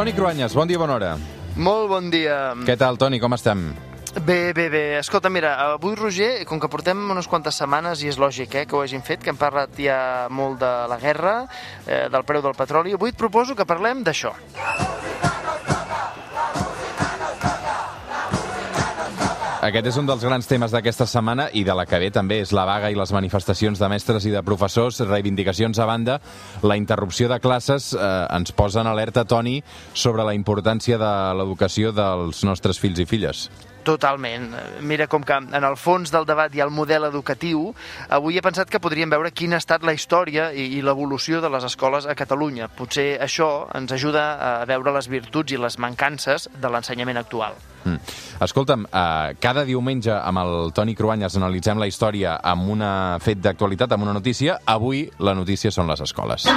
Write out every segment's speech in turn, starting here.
Toni Cruanyes, bon dia, bona hora. Molt bon dia. Què tal, Toni, com estem? Bé, bé, bé. Escolta, mira, avui, Roger, com que portem unes quantes setmanes, i és lògic eh, que ho hagin fet, que hem parlat ja molt de la guerra, eh, del preu del petroli, avui et proposo que parlem d'això. Aquest és un dels grans temes d'aquesta setmana i de la que ve també és la vaga i les manifestacions de mestres i de professors, reivindicacions a banda. La interrupció de classes eh, ens posa en alerta, Toni, sobre la importància de l'educació dels nostres fills i filles. Totalment. Mira, com que en el fons del debat hi ha el model educatiu, avui he pensat que podríem veure quina ha estat la història i, i l'evolució de les escoles a Catalunya. Potser això ens ajuda a veure les virtuts i les mancances de l'ensenyament actual. Mm. Escolta'm, eh, cada diumenge amb el Toni Cruanyes analitzem la història amb un fet d'actualitat, amb una notícia. Avui la notícia són les escoles.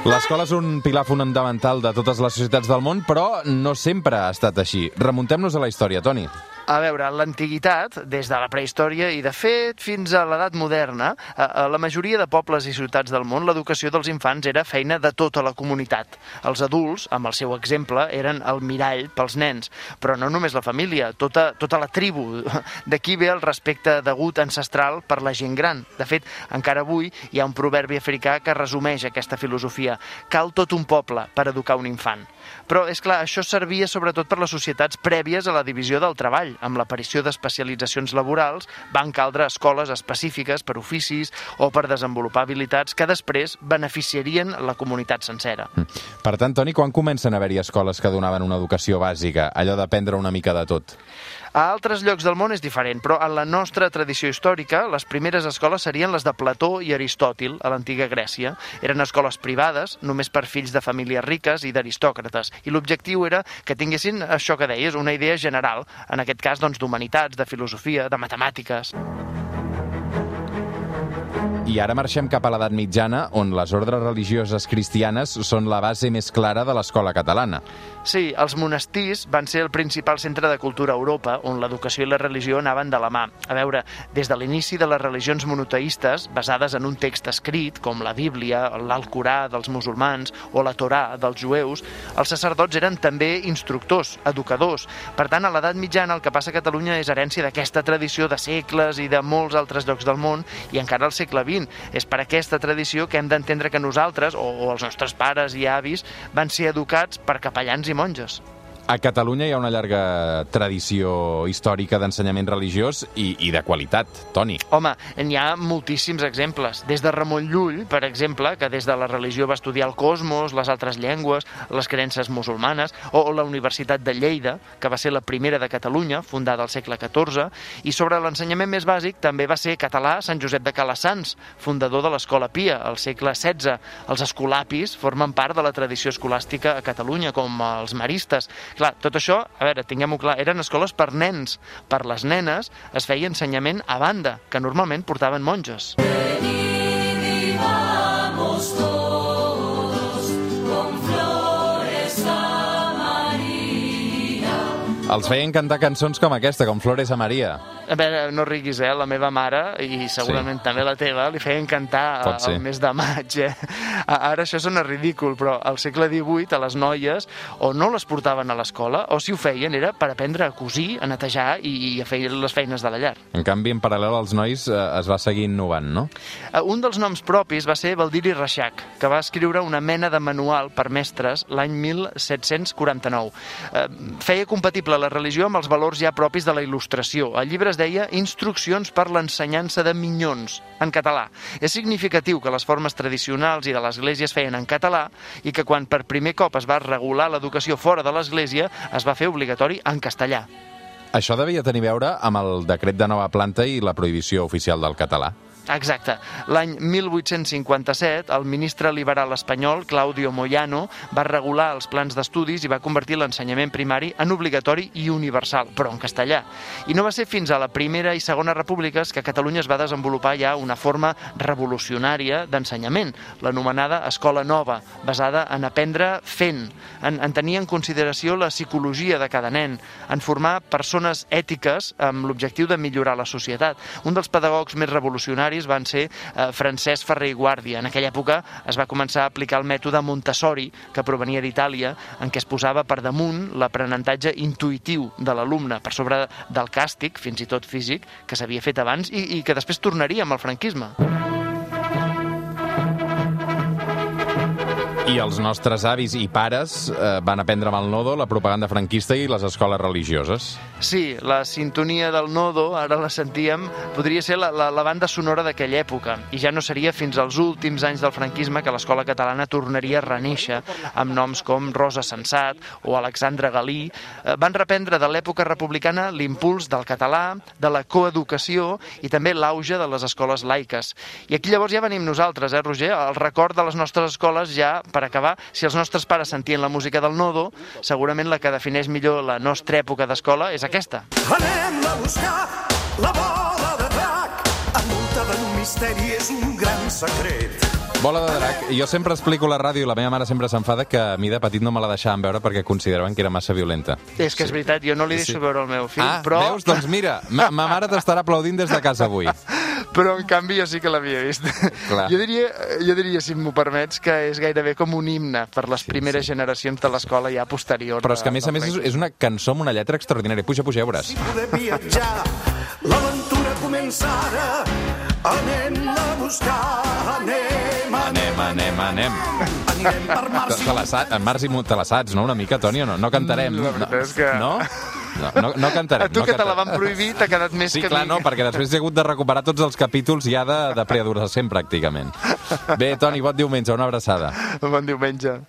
L'escola és un pilar fonamental de totes les societats del món, però no sempre ha estat així. Remuntem-nos a la història, Toni. A veure, l'antiguitat, des de la prehistòria i, de fet, fins a l'edat moderna, a, a la majoria de pobles i ciutats del món, l'educació dels infants era feina de tota la comunitat. Els adults, amb el seu exemple, eren el mirall pels nens, però no només la família, tota, tota la tribu. D'aquí ve el respecte degut ancestral per la gent gran. De fet, encara avui hi ha un proverbi africà que resumeix aquesta filosofia. Cal tot un poble per educar un infant. Però, és clar, això servia sobretot per les societats prèvies a la divisió del treball. Amb l'aparició d'especialitzacions laborals van caldre escoles específiques per oficis o per desenvolupar habilitats que després beneficiarien la comunitat sencera. Per tant, Toni, quan comencen a haver-hi escoles que donaven una educació bàsica, allò d'aprendre una mica de tot? A altres llocs del món és diferent, però en la nostra tradició històrica, les primeres escoles serien les de Plató i Aristòtil, a l'antiga Grècia. Eren escoles privades, només per fills de famílies riques i d'aristòcrates, i l'objectiu era que tinguessin això que deies, una idea general, en aquest cas doncs, d'humanitats, de filosofia, de matemàtiques. I ara marxem cap a l'edat mitjana, on les ordres religioses cristianes són la base més clara de l'escola catalana. Sí, els monestirs van ser el principal centre de cultura a Europa, on l'educació i la religió anaven de la mà. A veure, des de l'inici de les religions monoteïstes, basades en un text escrit, com la Bíblia, l'Alcorà dels musulmans o la Torà dels jueus, els sacerdots eren també instructors, educadors. Per tant, a l'edat mitjana el que passa a Catalunya és herència d'aquesta tradició de segles i de molts altres llocs del món, i encara al segle XX. És per aquesta tradició que hem d'entendre que nosaltres, o, o els nostres pares i avis, van ser educats per capellans i monges. A Catalunya hi ha una llarga tradició històrica d'ensenyament religiós i, i de qualitat, Toni. Home, n'hi ha moltíssims exemples. Des de Ramon Llull, per exemple, que des de la religió va estudiar el cosmos, les altres llengües, les creences musulmanes, o la Universitat de Lleida, que va ser la primera de Catalunya, fundada al segle XIV, i sobre l'ensenyament més bàsic també va ser català Sant Josep de Calassans, fundador de l'Escola Pia, al segle XVI. Els escolapis formen part de la tradició escolàstica a Catalunya, com els maristes. Clar, tot això, a veure, tinguem-ho clar, eren escoles per nens. Per les nenes es feia ensenyament a banda, que normalment portaven monges. Els feien cantar cançons com aquesta, com Flores a Maria. A veure, no riguis, eh? La meva mare, i segurament sí. també la teva, li feien cantar el mes de maig, eh? Ara això sona ridícul, però al segle XVIII a les noies o no les portaven a l'escola, o si ho feien era per aprendre a cosir, a netejar i, i a fer les feines de la llar. En canvi, en paral·lel als nois eh, es va seguir innovant, no? Eh, Un dels noms propis va ser Baldiri Reixac, que va escriure una mena de manual per mestres l'any 1749. Eh, Feia compatible la religió amb els valors ja propis de la il·lustració. El llibre es deia Instruccions per l'ensenyança de minyons, en català. És significatiu que les formes tradicionals i de l'Església es feien en català i que quan per primer cop es va regular l'educació fora de l'Església es va fer obligatori en castellà. Això devia tenir veure amb el decret de nova planta i la prohibició oficial del català. Exacte. L'any 1857, el ministre liberal espanyol, Claudio Moyano, va regular els plans d'estudis i va convertir l'ensenyament primari en obligatori i universal, però en castellà. I no va ser fins a la Primera i Segona Repúbliques que a Catalunya es va desenvolupar ja una forma revolucionària d'ensenyament, l'anomenada Escola Nova, basada en aprendre fent, en, en tenir en consideració la psicologia de cada nen, en formar persones ètiques amb l'objectiu de millorar la societat. Un dels pedagogs més revolucionaris revolucionaris van ser eh, Francesc Ferrer i Guàrdia. En aquella època es va començar a aplicar el mètode Montessori, que provenia d'Itàlia, en què es posava per damunt l'aprenentatge intuïtiu de l'alumne, per sobre del càstig, fins i tot físic, que s'havia fet abans i, i que després tornaria amb el franquisme. I els nostres avis i pares eh, van aprendre amb el nodo la propaganda franquista i les escoles religioses. Sí, la sintonia del nodo, ara la sentíem, podria ser la, la, la banda sonora d'aquella època, i ja no seria fins als últims anys del franquisme que l'escola catalana tornaria a reneixer amb noms com Rosa Sensat o Alexandre Galí. Eh, van reprendre de l'època republicana l'impuls del català, de la coeducació i també l'auge de les escoles laiques. I aquí llavors ja venim nosaltres, eh, Roger? El record de les nostres escoles ja, per acabar, si els nostres pares sentien la música del nodo, segurament la que defineix millor la nostra època d'escola és aquesta. Anem a buscar la bola de drac, envoltada d'un misteri és un gran secret. Bola de drac. Jo sempre explico a la ràdio i la meva mare sempre s'enfada que a mi de petit no me la deixaven veure perquè consideraven que era massa violenta. És que és veritat, jo no li deixo Sí. veure el meu fill, ah, però... veus? Doncs mira, ma, ma mare t'estarà aplaudint des de casa avui. però en canvi jo sí que l'havia vist. Clar. Jo diria, jo diria, si m'ho permets, que és gairebé com un himne per les primeres generacions de l'escola ja posterior. Però és que, a més a més, és, és una cançó amb una lletra extraordinària. Puja, puja, ja veuràs. Si poder viatjar, l'aventura comença ara. Anem a buscar, anem, anem, Anem, anem, anem. anirem per Te, mars te la sa- en Mars i Mu- te la saps, no? Una mica, Toni, o no? No cantarem. Mm, la veritat és que- No? No, no, no cantarem. A tu no que te la cantarem. van prohibir t'ha quedat més Sí, que clar, mi. no, perquè després he hagut de recuperar tots els capítols ja de, de preadolescent, pràcticament. Bé, Toni, bon diumenge, una abraçada. Bon diumenge.